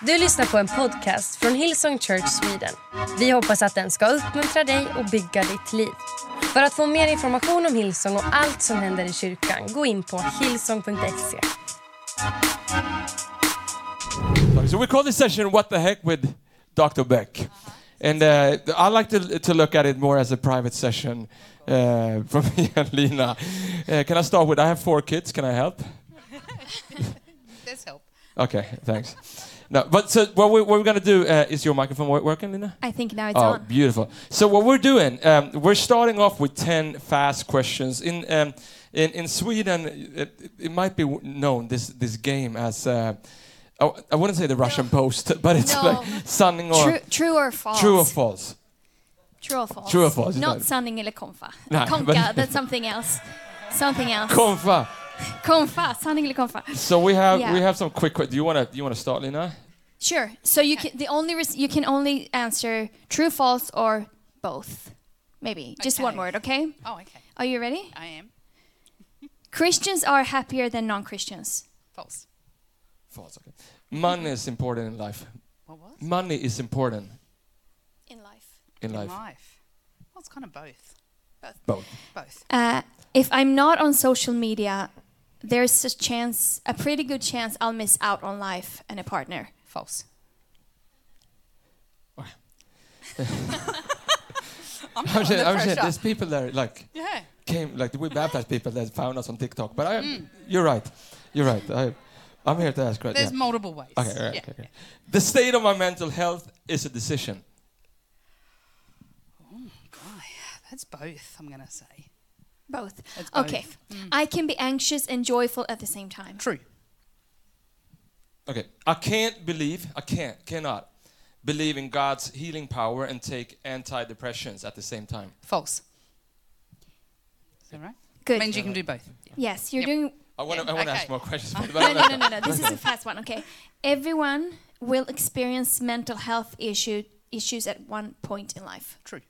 Du lyssnar på en podcast från Hillsong Church Sweden. Vi hoppas att den ska uppmuntra dig och bygga ditt liv. För att få mer information om Hillsong och allt som händer i kyrkan, gå in på hillsong.se. So we call this session "What the Heck" with Dr. Beck, and uh, I like to to look at it more as a private session uh, from me and Lina. Uh, can I start with? I have four kids. Can I help? There's help. Okay, thanks. No, but so what, we, what we're gonna do uh, is your microphone wo- working, Lina? I think now it's Oh, on. beautiful. So what we're doing, um, we're starting off with 10 fast questions. In um, in, in Sweden, it, it might be known this this game as uh, I, I wouldn't say the Russian post, but it's No. like sunning or True, true or false? true or false. True or false? True or false, Not no. sanning eller konfa. Konka, that's something else. Something else. Konfa. Konfa, sanning eller konfa. So we have Yeah. we have some quick. que- Do you wanna do you wanna start, Lina? Sure. So you can the only res- you can only answer true, false, or both. Maybe just one word. Okay. Oh, okay. Are you ready? I am. Christians are happier than non-Christians. False. False. Okay. Money is important in life. What was? Money is important In life. in In life. life. Well, it's kind of both. Both. Both. Uh, if I'm not on social media, there's a chance, a pretty good chance, I'll miss out on life and a partner. False. I'm under saying, I'm saying there's people there like Yeah. came like we baptized people that found us on TikTok. But I, mm. you're right, you're right. I, I'm here to ask. Right? There's Yeah. multiple ways. Okay, all right, Yeah. okay, okay. The state of my mental health is a decision. Oh Guy, that's both. I'm gonna say. Both. It's Okay. Mm. I can be anxious and joyful at the same time. True. Okay, I can't believe, I can't, cannot believe in God's healing power and take antidepressants at the same time. False. Is that right? Good. Means you can do both. Yes, you're Yep. doing. I want to, Yeah, I want to okay. ask more questions. but- No, no, no, no, no. This is a fast one. Okay. Everyone will experience mental health issue, issues at one point in life. True.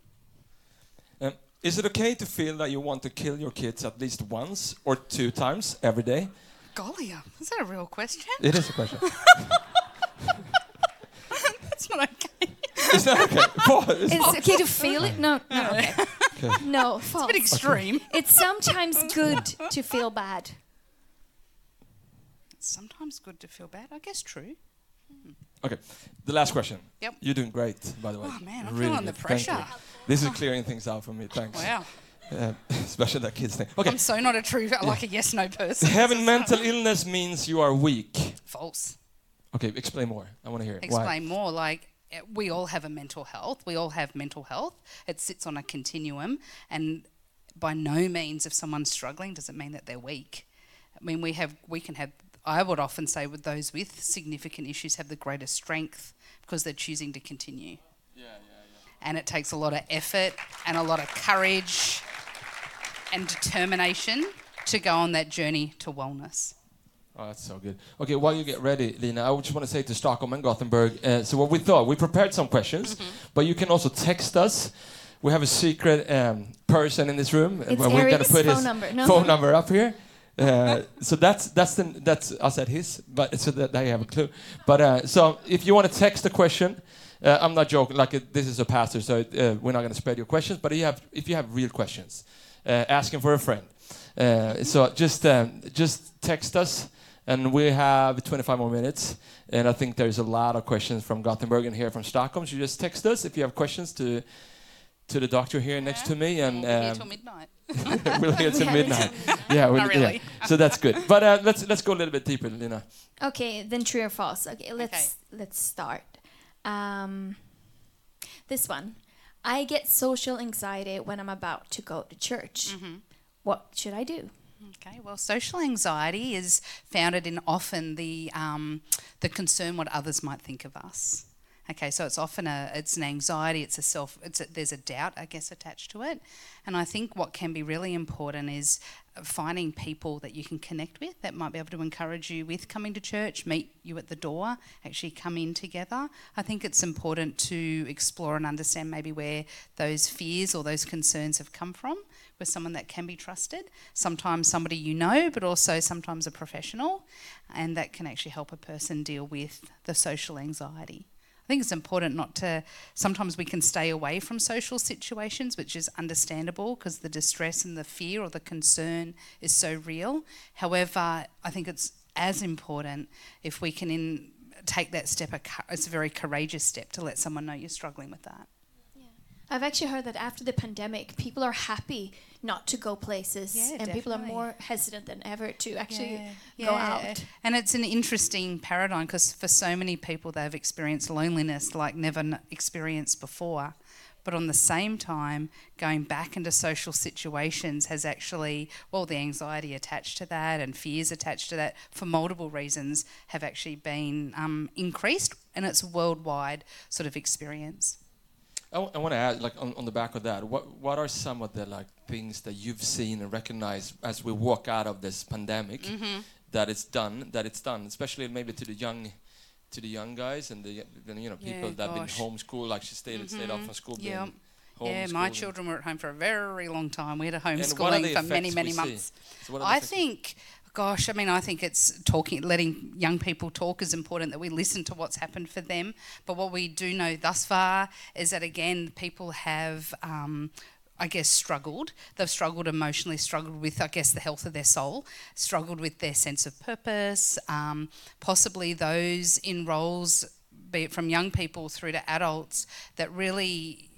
Um, is it okay to feel that you want to kill your kids at least once or two times every day? Golly, uh, is that a real question? It is a question. That's not okay. is that okay? Paul, is- It's okay to feel it? No, no, okay. Okay. No, A bit extreme. It's sometimes good to feel bad. It's sometimes good to feel bad. I guess true. Okay, the last question. Yep. You're doing great, by the way. Oh, man, I'm really feeling the good. Thank you. pressure. This is clearing things out for me. Thanks. Wow. Uh, especially that kids thing. Okay. I'm so not a true, like a yes no person. Having mental illness means you are weak. False. Okay, explain more. I want to hear it. Explain more. Like eh, we all have a mental health. We all have mental health. It sits on a continuum, and by no means, if someone's struggling, does it mean that they're weak. I mean, we have, we can have. I would often say, with those with significant issues, have the greatest strength because they're choosing to continue. Yeah, yeah, yeah. And it takes a lot of effort and a lot of courage and determination to go on that journey to wellness. Oh, that's so good. Okay, while you get ready, Lina, I just want to say to Stockholm and Gothenburg. Uh, so what we thought, we prepared some questions, Mm-hmm. but you can also text us. We have a secret um, person in this room. It's we're gonna Eric's put his number. No. phone number up here. Uh, so that's that's the that's us at his, but so that they have a clue. But uh, so if you want to text a question, uh, I'm not joking. Like uh, this is a pastor, so uh, we're not going to spread your questions. But if you have if you have real questions, uh, asking for a friend. Uh, so just um, just text us, and we have 25 more minutes. And I think there's a lot of questions from Gothenburg and here from Stockholm. So just text us if you have questions to to the doctor here next to me, and We'll be here um, till midnight. We'll get to Yeah. midnight. Yeah, Not really. yeah. So that's good. But uh, let's let's go a little bit deeper, Lina. Okay, then true or false. Okay, let's let's start. Um, this one, I get social anxiety when I'm about to go to church. Mm-hmm. What should I do? Okay, well, social anxiety is founded in often the, um, the concern what others might think of us. Okay, so it's often a it's an anxiety, it's a self, it's a, there's a doubt, I guess, attached to it. And I think what can be really important is uh, finding people that you can connect with that might be able to encourage you with coming to church, meet you at the door, actually come in together. I think it's important to explore and understand maybe where those fears or those concerns have come from with someone that can be trusted. Sometimes somebody you know, but also sometimes a professional, and that can actually help a person deal with the social anxiety. I think it's important not to. Sometimes we can stay away from social situations, which is understandable because the distress and the fear or the concern is so real. However, I think it's as important if we can in, take that step. It's a very courageous step to let someone know you're struggling with that. I've actually heard that after the pandemic, people are happy not to go places, yeah, and definitely. people are more hesitant than ever to actually yeah. go yeah. out. And it's an interesting paradigm because for so many people, they've experienced loneliness like never n- experienced before. But on the same time, going back into social situations has actually, well, the anxiety attached to that and fears attached to that for multiple reasons have actually been um, increased, and it's a worldwide sort of experience. I, w- I want to add, like on, on the back of that, what what are some of the like things that you've seen and recognized as we walk out of this pandemic Mm-hmm. that it's done, that it's done, especially maybe to the young, to the young guys and the you know people Yeah, that have been homeschooled, like she stayed stayed off from school. Yeah. Yeah, my children were at home for a very long time. We had a homeschooling for many, many months. So the I think, gosh, I mean, I think it's talking, letting young people talk is important that we listen to what's happened for them. But what we do know thus far is that, again, people have. Um, I guess struggled. They've struggled emotionally, struggled with, I guess, the health of their soul, struggled with their sense of purpose. Um, possibly those in roles, be it from young people through to adults, that really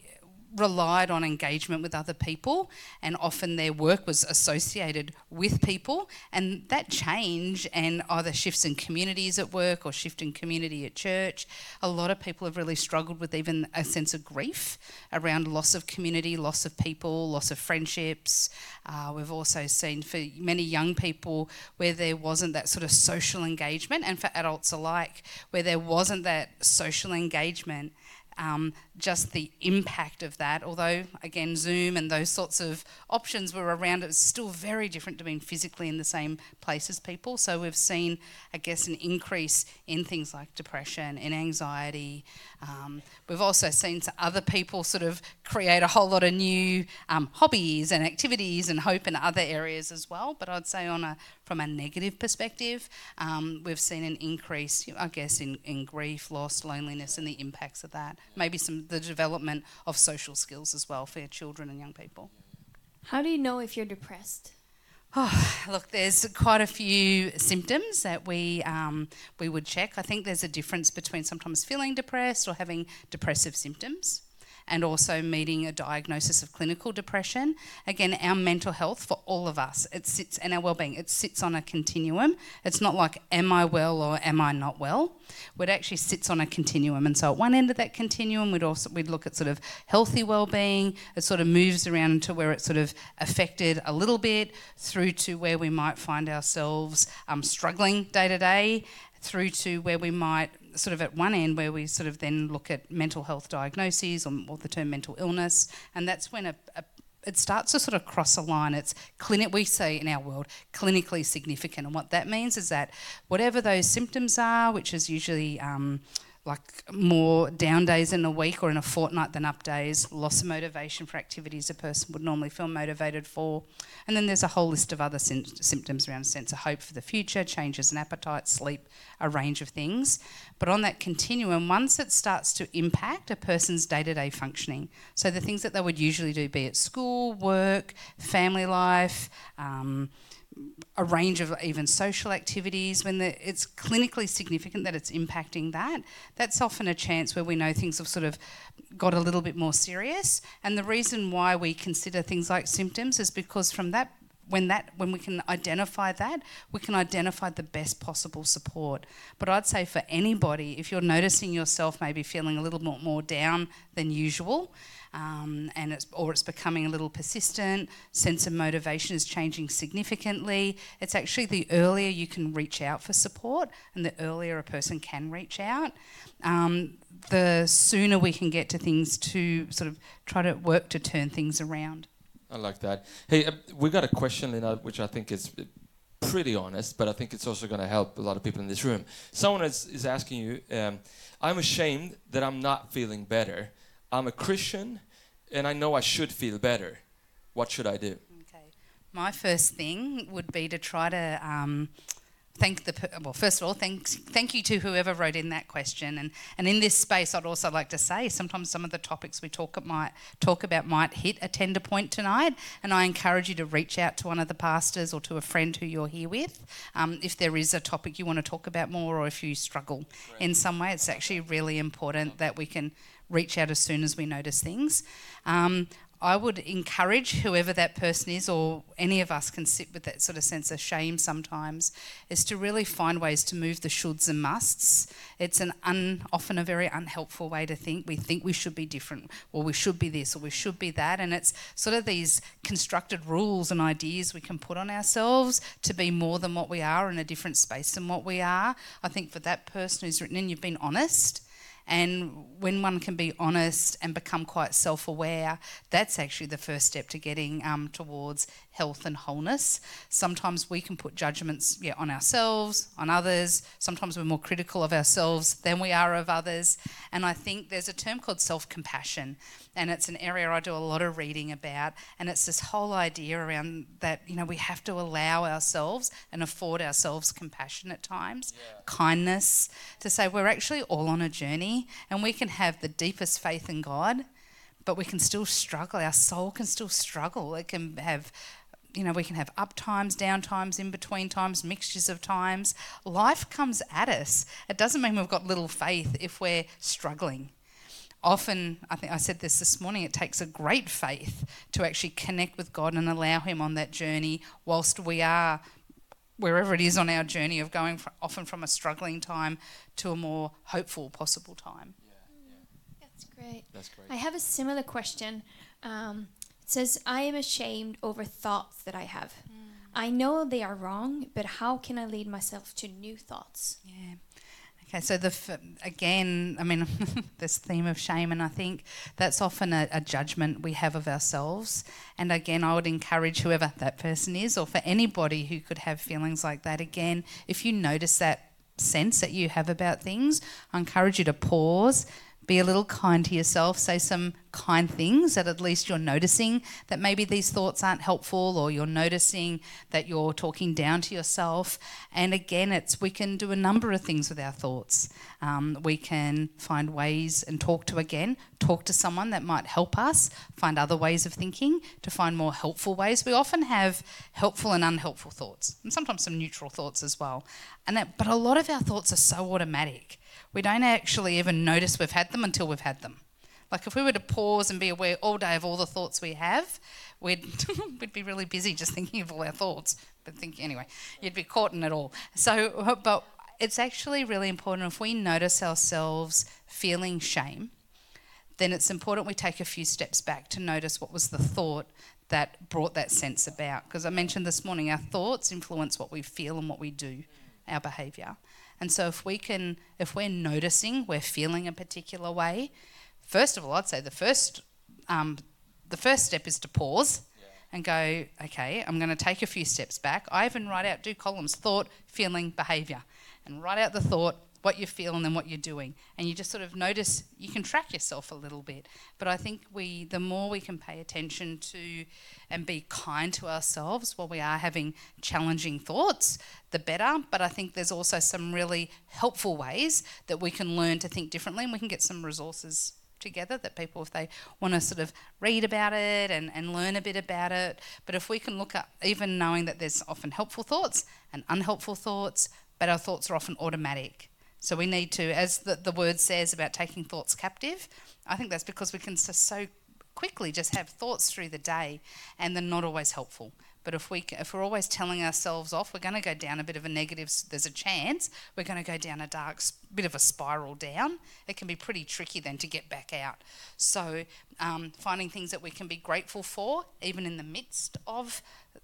relied on engagement with other people, and often their work was associated with people. And that change, and either shifts in communities at work or shift in community at church, a lot of people have really struggled with even a sense of grief around loss of community, loss of people, loss of friendships. Uh, we've also seen for many young people where there wasn't that sort of social engagement, and for adults alike, where there wasn't that social engagement um, just the impact of that. Although, again, Zoom and those sorts of options were around, it's still very different to being physically in the same place as people. So we've seen, I guess, an increase in things like depression and anxiety. Um, we've also seen other people sort of create a whole lot of new um, hobbies and activities and hope in other areas as well. But I'd say on a from a negative perspective, um, we've seen an increase, I guess, in, in grief, loss, loneliness, and the impacts of that. Maybe some the development of social skills as well for children and young people. How do you know if you're depressed? Oh, look, there's quite a few symptoms that we um, we would check. I think there's a difference between sometimes feeling depressed or having depressive symptoms. And also meeting a diagnosis of clinical depression. Again, our mental health for all of us, it sits, and our well-being, it sits on a continuum. It's not like, am I well or am I not well? It actually sits on a continuum. And so at one end of that continuum, we'd also we'd look at sort of healthy well-being. It sort of moves around to where it's sort of affected a little bit, through to where we might find ourselves um, struggling day to day, through to where we might sort of at one end where we sort of then look at mental health diagnoses or, or the term mental illness, and that's when a, a it starts to sort of cross a line. It's clinic. We say in our world, clinically significant, and what that means is that whatever those symptoms are, which is usually um, like more down days in a week or in a fortnight than up days, loss of motivation for activities a person would normally feel motivated for. And then there's a whole list of other sym- symptoms around a sense of hope for the future, changes in appetite, sleep, a range of things. But on that continuum, once it starts to impact a person's day to day functioning, so the things that they would usually do, be it school, work, family life, um, a range of even social activities, when the, it's clinically significant that it's impacting that, that's often a chance where we know things have sort of got a little bit more serious. And the reason why we consider things like symptoms is because from that when that when we can identify that we can identify the best possible support but i'd say for anybody if you're noticing yourself maybe feeling a little bit more down than usual um, and it's or it's becoming a little persistent. Sense of motivation is changing significantly. It's actually the earlier you can reach out for support, and the earlier a person can reach out. Um, the sooner we can get to things to sort of try to work to turn things around. I like that. Hey, uh, we got a question, Lina, which I think is pretty honest, but I think it's also going to help a lot of people in this room. Someone is, is asking you, um, I'm ashamed that I'm not feeling better. I'm a Christian and I know I should feel better. What should I do? Okay. My first thing would be to try to um, thank the well first of all thanks thank you to whoever wrote in that question. And and in this space I'd also like to say sometimes some of the topics we talk might talk about might hit a tender point tonight. And I encourage you to reach out to one of the pastors or to a friend who you're here with um, if there is a topic you want to talk about more or if you struggle right. in some way. It's actually really important that we can reach out as soon as we notice things. Um, I would encourage whoever that person is, or any of us can sit with that sort of sense of shame sometimes, is to really find ways to move the shoulds and musts. It's an un, often a very unhelpful way to think. We think we should be different, or we should be this, or we should be that, and it's sort of these constructed rules and ideas we can put on ourselves to be more than what we are in a different space than what we are. I think for that person who's written in, you've been honest and when one can be honest and become quite self aware, that's actually the first step to getting um, towards health and wholeness. Sometimes we can put judgments yeah, on ourselves, on others. Sometimes we're more critical of ourselves than we are of others. And I think there's a term called self compassion, and it's an area I do a lot of reading about. And it's this whole idea around that, you know, we have to allow ourselves and afford ourselves compassion at times, yeah. kindness, to say we're actually all on a journey and we can have the deepest faith in God but we can still struggle. Our soul can still struggle. It can have you know, we can have up times, down times, in between times, mixtures of times. Life comes at us. It doesn't mean we've got little faith if we're struggling. Often, I think I said this this morning, it takes a great faith to actually connect with God and allow Him on that journey whilst we are wherever it is on our journey of going from, often from a struggling time to a more hopeful possible time. Yeah, yeah. That's great. That's great. I have a similar question. Um, it says, I am ashamed over thoughts that I have. Mm. I know they are wrong, but how can I lead myself to new thoughts? Yeah. Okay, so the f- again, I mean, this theme of shame, and I think that's often a, a, judgment we have of ourselves. And again, I would encourage whoever that person is, or for anybody who could have feelings like that. Again, if you notice that sense that you have about things, I encourage you to pause, be a little kind to yourself, say some kind things that at least you're noticing that maybe these thoughts aren't helpful or you're noticing that you're talking down to yourself. And again, it's we can do a number of things with our thoughts. Um, we can find ways and talk to again, talk to someone that might help us, find other ways of thinking to find more helpful ways. We often have helpful and unhelpful thoughts, and sometimes some neutral thoughts as well. And that, but a lot of our thoughts are so automatic we don't actually even notice we've had them until we've had them. Like if we were to pause and be aware all day of all the thoughts we have, we'd we'd be really busy just thinking of all our thoughts. But thinking anyway, you'd be caught in it all. So, uh, but it's actually really important if we notice ourselves feeling shame, then it's important we take a few steps back to notice what was the thought that brought that sense about. Because I mentioned this morning, our thoughts influence what we feel and what we do, our behaviour. And so if we can, if we're noticing we're feeling a particular way, first of all, I'd say the first, um, the first step is to pause yeah. and go, okay, I'm going to take a few steps back. I even write out, do columns, thought, feeling, behaviour, and write out the thought, what you feel and then what you're doing. And you just sort of notice, you can track yourself a little bit. But I think we, the more we can pay attention to and be kind to ourselves while we are having challenging thoughts, the better. But I think there's also some really helpful ways that we can learn to think differently and we can get some resources together that people, if they want to sort of read about it and, and learn a bit about it, but if we can look at even knowing that there's often helpful thoughts and unhelpful thoughts, but our thoughts are often automatic. So we need to, as the, the word says about taking thoughts captive, I think that's because we can so quickly just have thoughts through the day and they're not always helpful. But if we if we're always telling ourselves off, we're going to go down a bit of a negative. There's a chance we're going to go down a dark bit of a spiral down. It can be pretty tricky then to get back out. So um, finding things that we can be grateful for, even in the midst of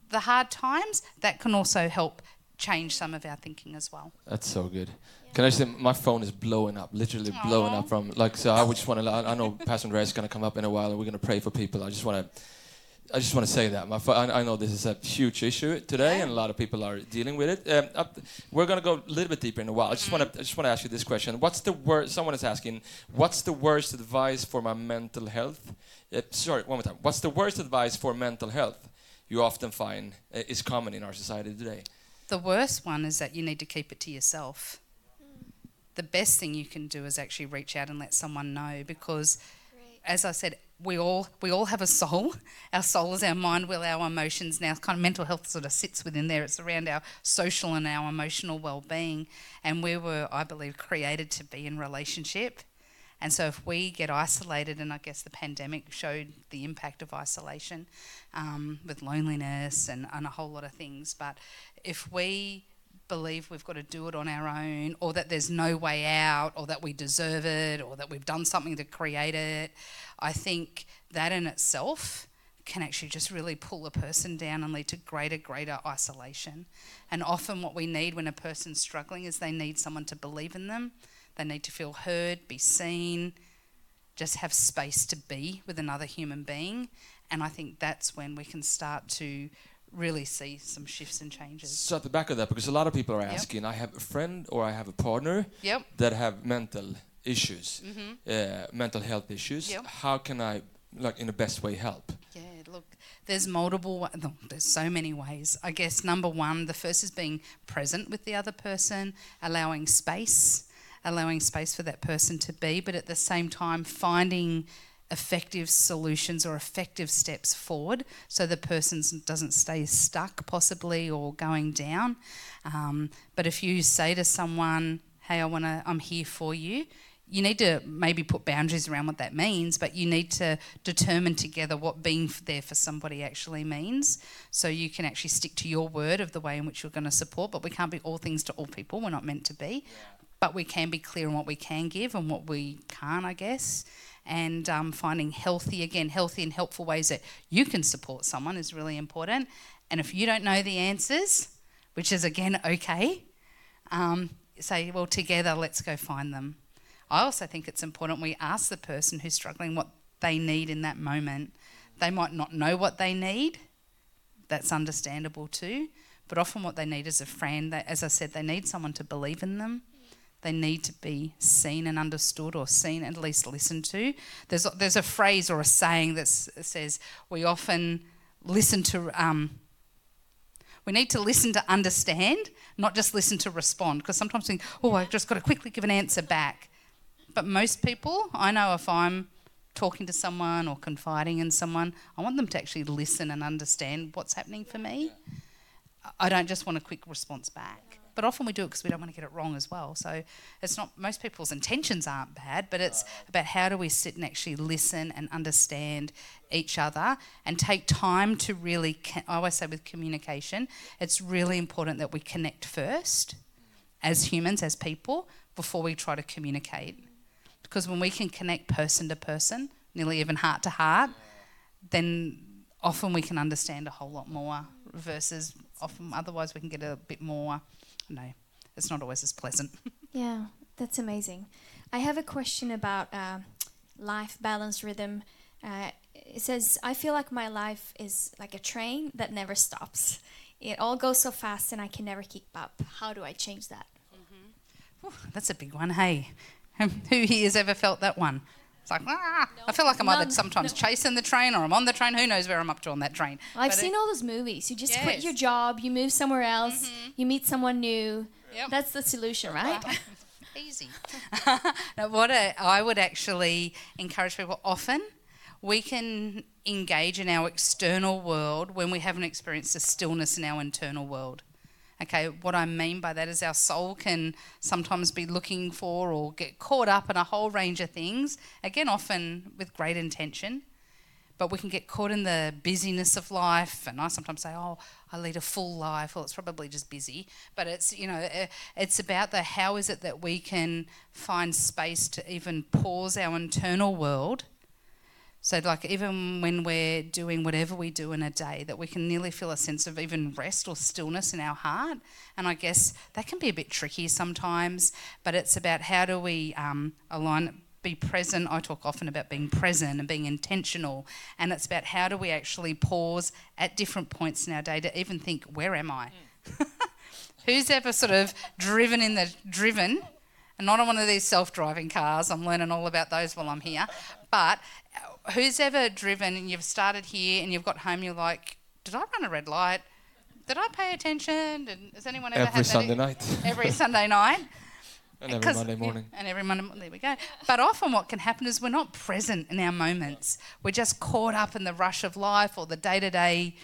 the hard times, that can also help change some of our thinking as well. That's so good. Can I just say my phone is blowing up, literally Aww. blowing up from like so. I would just want to. I know Pastor Andrea is going to come up in a while, and we're going to pray for people. I just want to. I just want to say that. My, I, I know this is a huge issue today, and a lot of people are dealing with it. Um, up, we're going to go a little bit deeper in a while. I just want to. I just want to ask you this question: What's the worst? Someone is asking, "What's the worst advice for my mental health?" Uh, sorry, one more time. What's the worst advice for mental health you often find uh, is common in our society today? The worst one is that you need to keep it to yourself the best thing you can do is actually reach out and let someone know because Great. as I said, we all we all have a soul. Our soul is our mind, will, our emotions. Now, kind of mental health sort of sits within there. It's around our social and our emotional well-being, and we were, I believe, created to be in relationship. And so, if we get isolated, and I guess the pandemic showed the impact of isolation um, with loneliness and, and a whole lot of things, but if we believe we've got to do it on our own, or that there's no way out, or that we deserve it, or that we've done something to create it. I think that in itself can actually just really pull a person down and lead to greater, greater isolation. And often, what we need when a person's struggling is they need someone to believe in them, they need to feel heard, be seen, just have space to be with another human being. And I think that's when we can start to really see some shifts and changes. So at the back of that, because a lot of people are asking, yep. I have a friend or I have a partner yep. that have mental issues, mm-hmm. uh, mental health issues. Yep. How can I, like, in the best way, help? Yeah, look, there's multiple, no, there's so many ways. I guess number one, the first is being present with the other person, allowing space, allowing space for that person to be, but at the same time finding effective solutions or effective steps forward so the person doesn't stay stuck possibly or going down um, but if you say to someone hey i want to i'm here for you you need to maybe put boundaries around what that means, but you need to determine together what being there for somebody actually means. So you can actually stick to your word of the way in which you're going to support, but we can't be all things to all people. We're not meant to be. Yeah. But we can be clear on what we can give and what we can't, I guess and um, finding healthy, again, healthy and helpful ways that you can support someone is really important. And if you don't know the answers, which is again okay, um, say, well, together, let's go find them. I also think it's important we ask the person who's struggling what they need in that moment. They might not know what they need, that's understandable too. But often, what they need is a friend. As I said, they need someone to believe in them they need to be seen and understood or seen at least listened to. There's, there's a phrase or a saying that says we often listen to, um, we need to listen to understand, not just listen to respond. Because sometimes we think, oh, I've just got to quickly give an answer back. But most people, I know if I'm talking to someone or confiding in someone, I want them to actually listen and understand what's happening for me. I don't just want a quick response back but often we do it because we don't want to get it wrong as well. So it's not most people's intentions aren't bad, but it's about how do we sit and actually listen and understand each other and take time to really. I always say with communication, it's really important that we connect first, as humans, as people, before we try to communicate. Because when we can connect person to person, nearly even heart to heart, then often we can understand a whole lot more versus often otherwise we can get a bit more no, it's not always as pleasant. yeah, that's amazing. I have a question about uh, life balance rhythm. Uh, it says, I feel like my life is like a train that never stops. It all goes so fast and I can never keep up. How do I change that? Mm-hmm. Ooh, that's a big one, hey. Who here has ever felt that one? It's like, ah, no, I feel like I'm none, either sometimes no. chasing the train or I'm on the train. Who knows where I'm up to on that train? I've but seen it, all those movies. You just yes. quit your job, you move somewhere else, mm-hmm. you meet someone new. Yep. That's the solution, right? Easy. now, what I, I would actually encourage people often, we can engage in our external world when we haven't experienced a stillness in our internal world. Okay, what I mean by that is our soul can sometimes be looking for or get caught up in a whole range of things, again, often with great intention. but we can get caught in the busyness of life. And I sometimes say, "Oh, I lead a full life." Well, it's probably just busy, but it's you know, eh, it's about the how is it that we can find space to even pause our internal world. So, like, even when we're doing whatever we do in a day, that we can nearly feel a sense of even rest or stillness in our heart. And I guess that can be a bit tricky sometimes, but it's about how do we um, align, be present. I talk often about being present and being intentional, and it's about how do we actually pause at different points in our day to even think, where am I? Who's ever sort of driven in the driven? And not on one of these self-driving cars. I'm learning all about those while I'm here. But who's ever driven and you've started here and you've got home, you're like, did I run a red light? Did I pay attention? Did, has anyone ever Every had Sunday that? night. Every Sunday night. and every Monday morning. and every Monday morning, there we go. But often what can happen is we're not present in our moments. We're just caught up in the rush of life or the day to day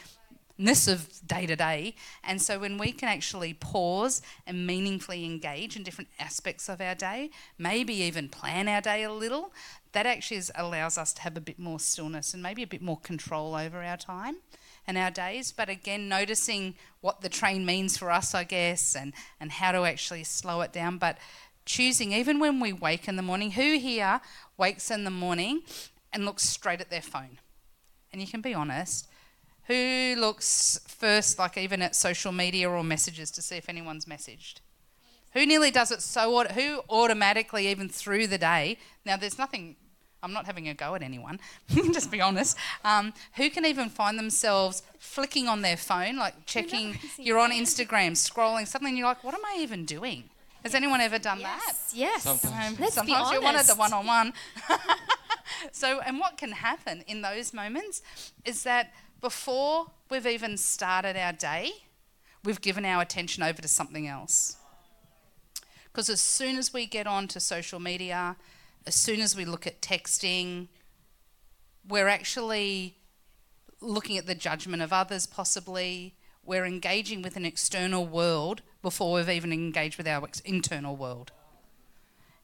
ness of day to day. And so when we can actually pause and meaningfully engage in different aspects of our day, maybe even plan our day a little, that actually is, allows us to have a bit more stillness and maybe a bit more control over our time and our days. But again, noticing what the train means for us, I guess, and, and how to actually slow it down. But choosing, even when we wake in the morning, who here wakes in the morning and looks straight at their phone? And you can be honest. Who looks first, like even at social media or messages, to see if anyone's messaged? Who nearly does it so? Aut- who automatically, even through the day? Now, there's nothing. I'm not having a go at anyone. just be honest. Um, who can even find themselves flicking on their phone, like checking? You're on Instagram, scrolling something, and you're like, "What am I even doing?" Has anyone ever done that? Yes, yes. Sometimes. Let's be Sometimes you wanted the one on one. So, and what can happen in those moments is that before we've even started our day, we've given our attention over to something else. Because as soon as we get on to social media, as soon as we look at texting, we're actually looking at the judgment of others, possibly. We're engaging with an external world before we've even engaged with our internal world.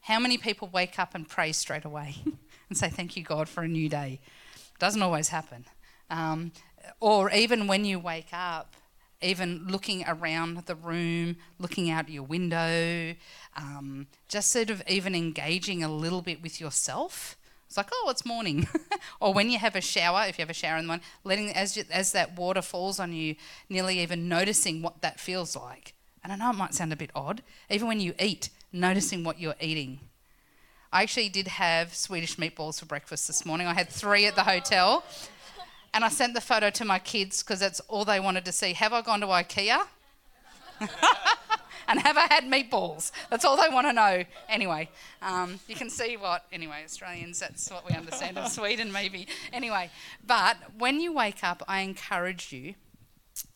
How many people wake up and pray straight away and say, Thank you, God, for a new day? Doesn't always happen. Um, or even when you wake up, even looking around the room, looking out your window, um, just sort of even engaging a little bit with yourself. It's like, oh, it's morning. or when you have a shower, if you have a shower in the morning, letting as you, as that water falls on you, nearly even noticing what that feels like. And I know it might sound a bit odd. Even when you eat, noticing what you're eating. I actually did have Swedish meatballs for breakfast this morning. I had three at the hotel. And I sent the photo to my kids because that's all they wanted to see. Have I gone to IKEA? and have I had meatballs? That's all they want to know. Anyway, um, you can see what, anyway, Australians, that's what we understand of Sweden, maybe. Anyway, but when you wake up, I encourage you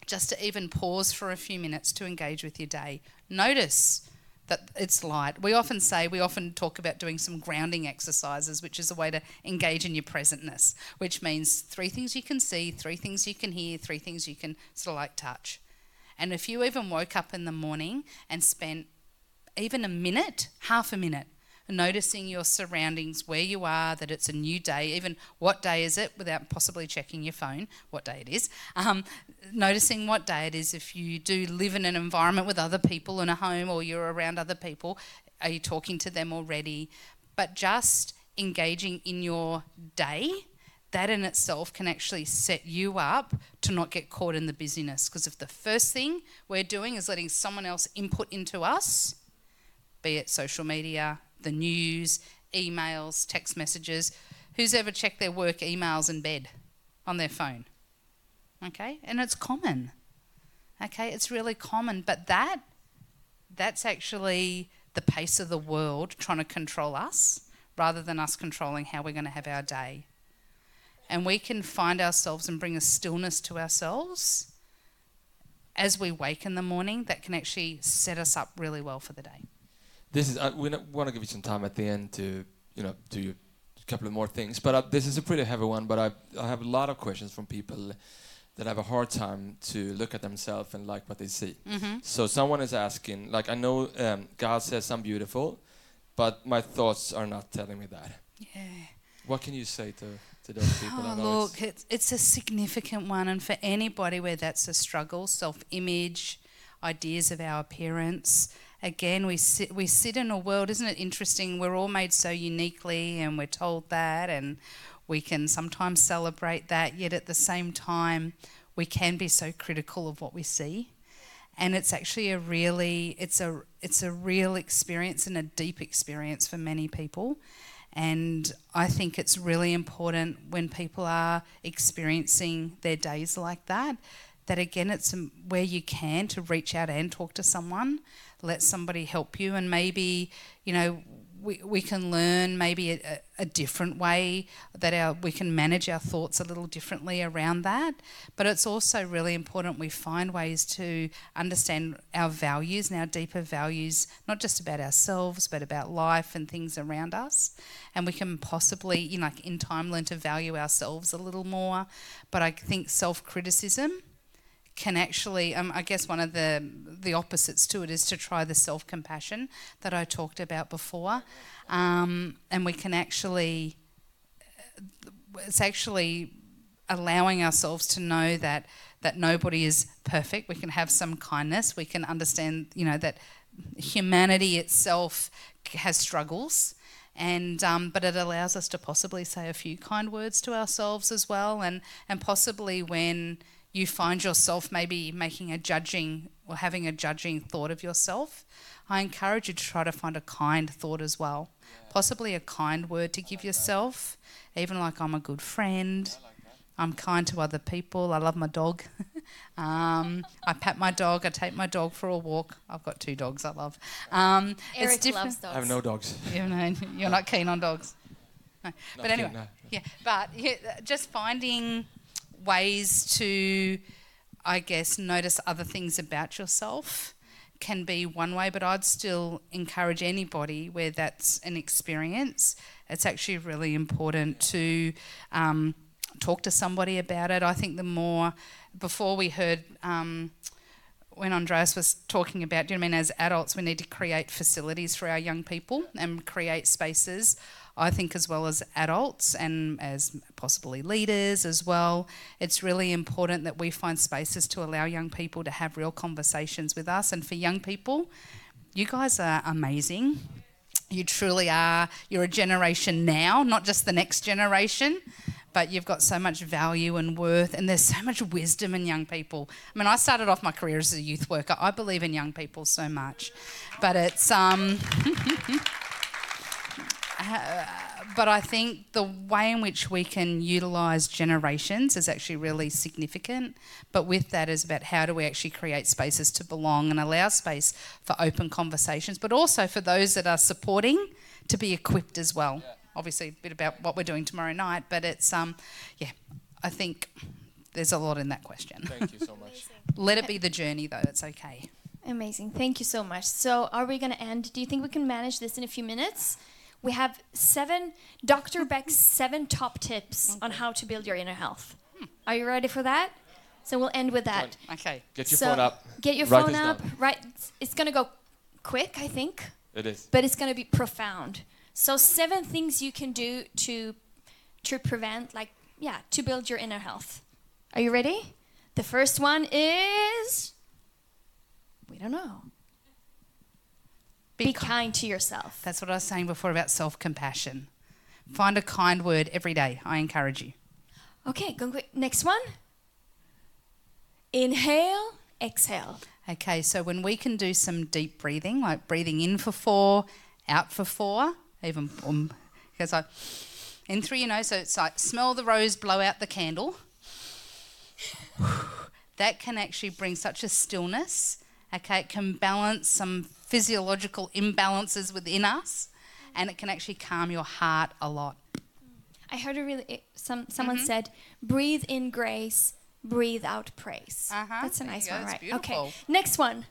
just to even pause for a few minutes to engage with your day. Notice that it's light. We often say, we often talk about doing some grounding exercises, which is a way to engage in your presentness, which means three things you can see, three things you can hear, three things you can sort of like touch. And if you even woke up in the morning and spent even a minute, half a minute, noticing your surroundings, where you are, that it's a new day, even what day is it, without possibly checking your phone, what day it is. Um, noticing what day it is. If you do live in an environment with other people in a home or you're around other people, are you talking to them already? But just engaging in your day. That in itself can actually set you up to not get caught in the busyness. Because if the first thing we're doing is letting someone else input into us, be it social media, the news, emails, text messages. Who's ever checked their work emails in bed on their phone? Okay, and it's common. Okay, it's really common, but that that's actually the pace of the world trying to control us rather than us controlling how we're going to have our day. And we can find ourselves and bring a stillness to ourselves as we wake in the morning that can actually set us up really well for the day. This is. Uh, we want to give you some time at the end to, you know, do a couple of more things. But uh, this is a pretty heavy one. But I, I have a lot of questions from people that have a hard time to look at themselves and like what they see. Mm-hmm. So someone is asking, like, I know um, God says I'm beautiful, but my thoughts are not telling me that. Yeah. What can you say to, to those people? Oh, look, it's, it's a significant one, and for anybody where that's a struggle, self-image, ideas of our appearance. Again, we sit we sit in a world, isn't it interesting? We're all made so uniquely, and we're told that, and we can sometimes celebrate that. Yet at the same time, we can be so critical of what we see, and it's actually a really it's a it's a real experience and a deep experience for many people. And I think it's really important when people are experiencing their days like that, that again, it's um, where you can to reach out and talk to someone, let somebody help you, and maybe, you know, we, we can learn maybe a, a different way that our we can manage our thoughts a little differently around that. But it's also really important we find ways to understand our values and our deeper values, not just about ourselves, but about life and things around us. And we can possibly, you know, like in time learn to value ourselves a little more. But I think self criticism can actually, um, I guess one of the the opposites to it is to try the self compassion that I talked about before, um, and we can actually, it's actually allowing ourselves to know that that nobody is perfect. We can have some kindness. We can understand, you know, that humanity itself has struggles. And um, but it allows us to possibly say a few kind words to ourselves as well, and and possibly when you find yourself maybe making a judging or having a judging thought of yourself, I encourage you to try to find a kind thought as well. Possibly a kind word to give yourself, even like I'm a good friend. I'm kind to other people. I love my dog. um, I pat my dog. I take my dog for a walk. I've got two dogs I love. Um, it's Eric different. loves dogs. I have no dogs. You know, you're not keen on dogs. No. Not But anyway, keen, no. yeah. But yeah, just finding ways to, I guess, notice other things about yourself can be one way. But I'd still encourage anybody where that's an experience. It's actually really important to. Um, talk to somebody about it. I think the more, before we heard um, when Andreas was talking about, do you know I mean, as adults, we need to create facilities for our young people and create spaces. I think, as well as adults and as possibly leaders as well, it's really important that we find spaces to allow young people to have real conversations with us. And for young people, you guys are amazing. You truly are. You're a generation now, not just the next generation but you've got so much value and worth, and there's so much wisdom in young people. I mean, I started off my career as a youth worker. I believe in young people so much, but it's um. uh, but I think the way in which we can utilise generations is actually really significant. But with that is about how do we actually create spaces to belong and allow space for open conversations, but also for those that are supporting to be equipped as well. Obviously, a bit about what we're doing tomorrow night, but it's um, yeah, I think there's a lot in that question. Thank you so much. Let it be the journey, though. It's okay. Amazing. Thank you so much. So, are we going to end? Do you think we can manage this in a few minutes? We have seven, Dr. Beck's seven top tips on how to build your inner health. Are you ready for that? So, we'll end with that. Okay. Get your So, phone up. Get your Write phone up. down. Right. It's going to go quick, I think, It is. but it's going to be profound. So, seven things you can do to to prevent like yeah, to build your inner health. Are you ready? The first one is we don't know. Be Be kind to yourself. That's what I was saying before about self compassion. Find a kind word every day. I encourage you. Okay, go quick. Next one. Inhale, exhale. Okay, so when we can do some deep breathing, like breathing in for four, out for four, even um, because I in through your nose, so it's like smell the rose, blow out the candle. That can actually bring such a stillness. Okay, it can balance some physiological imbalances within us, and it can actually calm your heart a lot. I heard a really some someone Mm-hmm. said, "Breathe in grace, breathe out praise." Uh-huh, That's a nice one, right? Okay. Next one.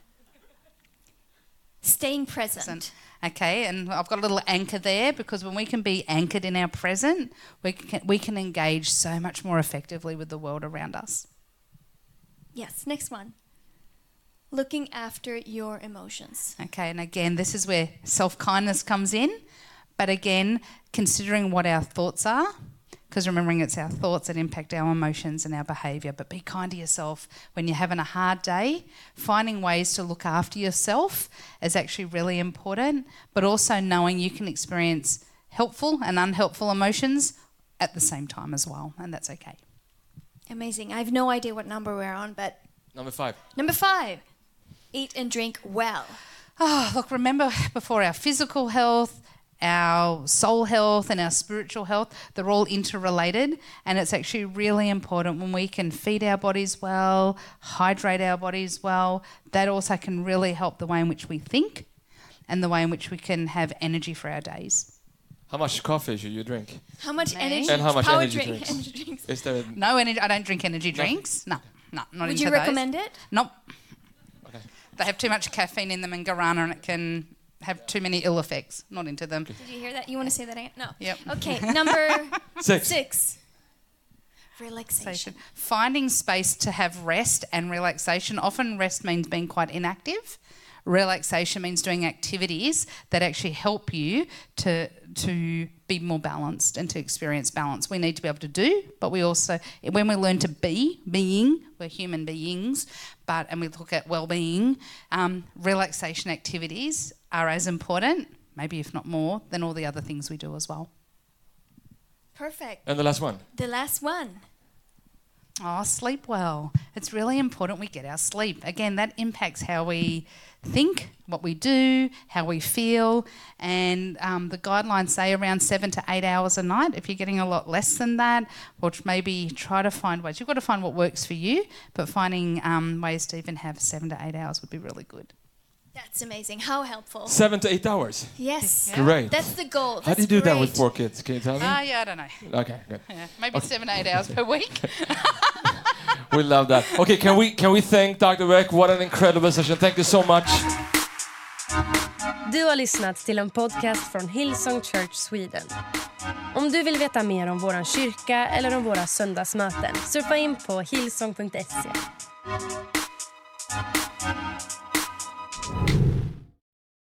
Staying present. present. Okay, and I've got a little anchor there because when we can be anchored in our present, we can, we can engage so much more effectively with the world around us. Yes. Next one. Looking after your emotions. Okay, and again, this is where self kindness comes in, But again, considering what our thoughts are, because remembering it's our thoughts that impact our emotions and our behaviour. But be kind to yourself when you're having a hard day. Finding ways to look after yourself is actually really important, but also knowing you can experience helpful and unhelpful emotions at the same time as well, and that's okay. Amazing. I have no idea what number we're on, but Number five. number five eat and drink well. Oh, look, remember before our physical health, our soul health, and our spiritual health, they're all interrelated. And it's actually really important when we can feed our bodies well, hydrate our bodies well. That also can really help the way in which we think and the way in which we can have energy for our days. How much coffee should you drink? How much Me? energy? And how much power energy drink, drinks? energy drinks. Is there? No energy. I don't drink energy drinks. No, no, not Would into you those. recommend it? Nope. Okay. They have too much caffeine in them and guarana, and it can have too many ill effects. Not into them. Did you hear that? You want to say that again? No. Yep. Okay, number Six. six. Relaxation. relaxation. Finding space to have rest and relaxation. Often, rest means being quite inactive. Relaxation means doing activities that actually help you to to be more balanced and to experience balance. We need to be able to do, but we also, when we learn to be being, we're human beings. But and we look at well-being, um, relaxation activities are as important, maybe if not more, than all the other things we do as well. Perfect. And the last one. The last one. Oh, sleep well. It's really important we get our sleep. Again, that impacts how we think, what we do, how we feel. And um, the guidelines say around seven to eight hours a night. If you're getting a lot less than that, or maybe try to find ways. You've got to find what works for you, but finding um, ways to even have seven to eight hours would be really good. That's amazing. How helpful. Seven to eight hours. Yes. Great. That's the goal. How That's do you do that with great. four kids? Can you tell me? Ah, yeah, I don't know. okay, good. Yeah, maybe seven to eight hours per week. We love that. Okay, can we can we thank Dr. Beck? What an incredible session. Thank you so much. Du har lyssnat till en podcast från Hillsong Church Sweden. Om du vill veta mer om vår kyrka eller om våra söndagsmöten surfa in på hillsong.se.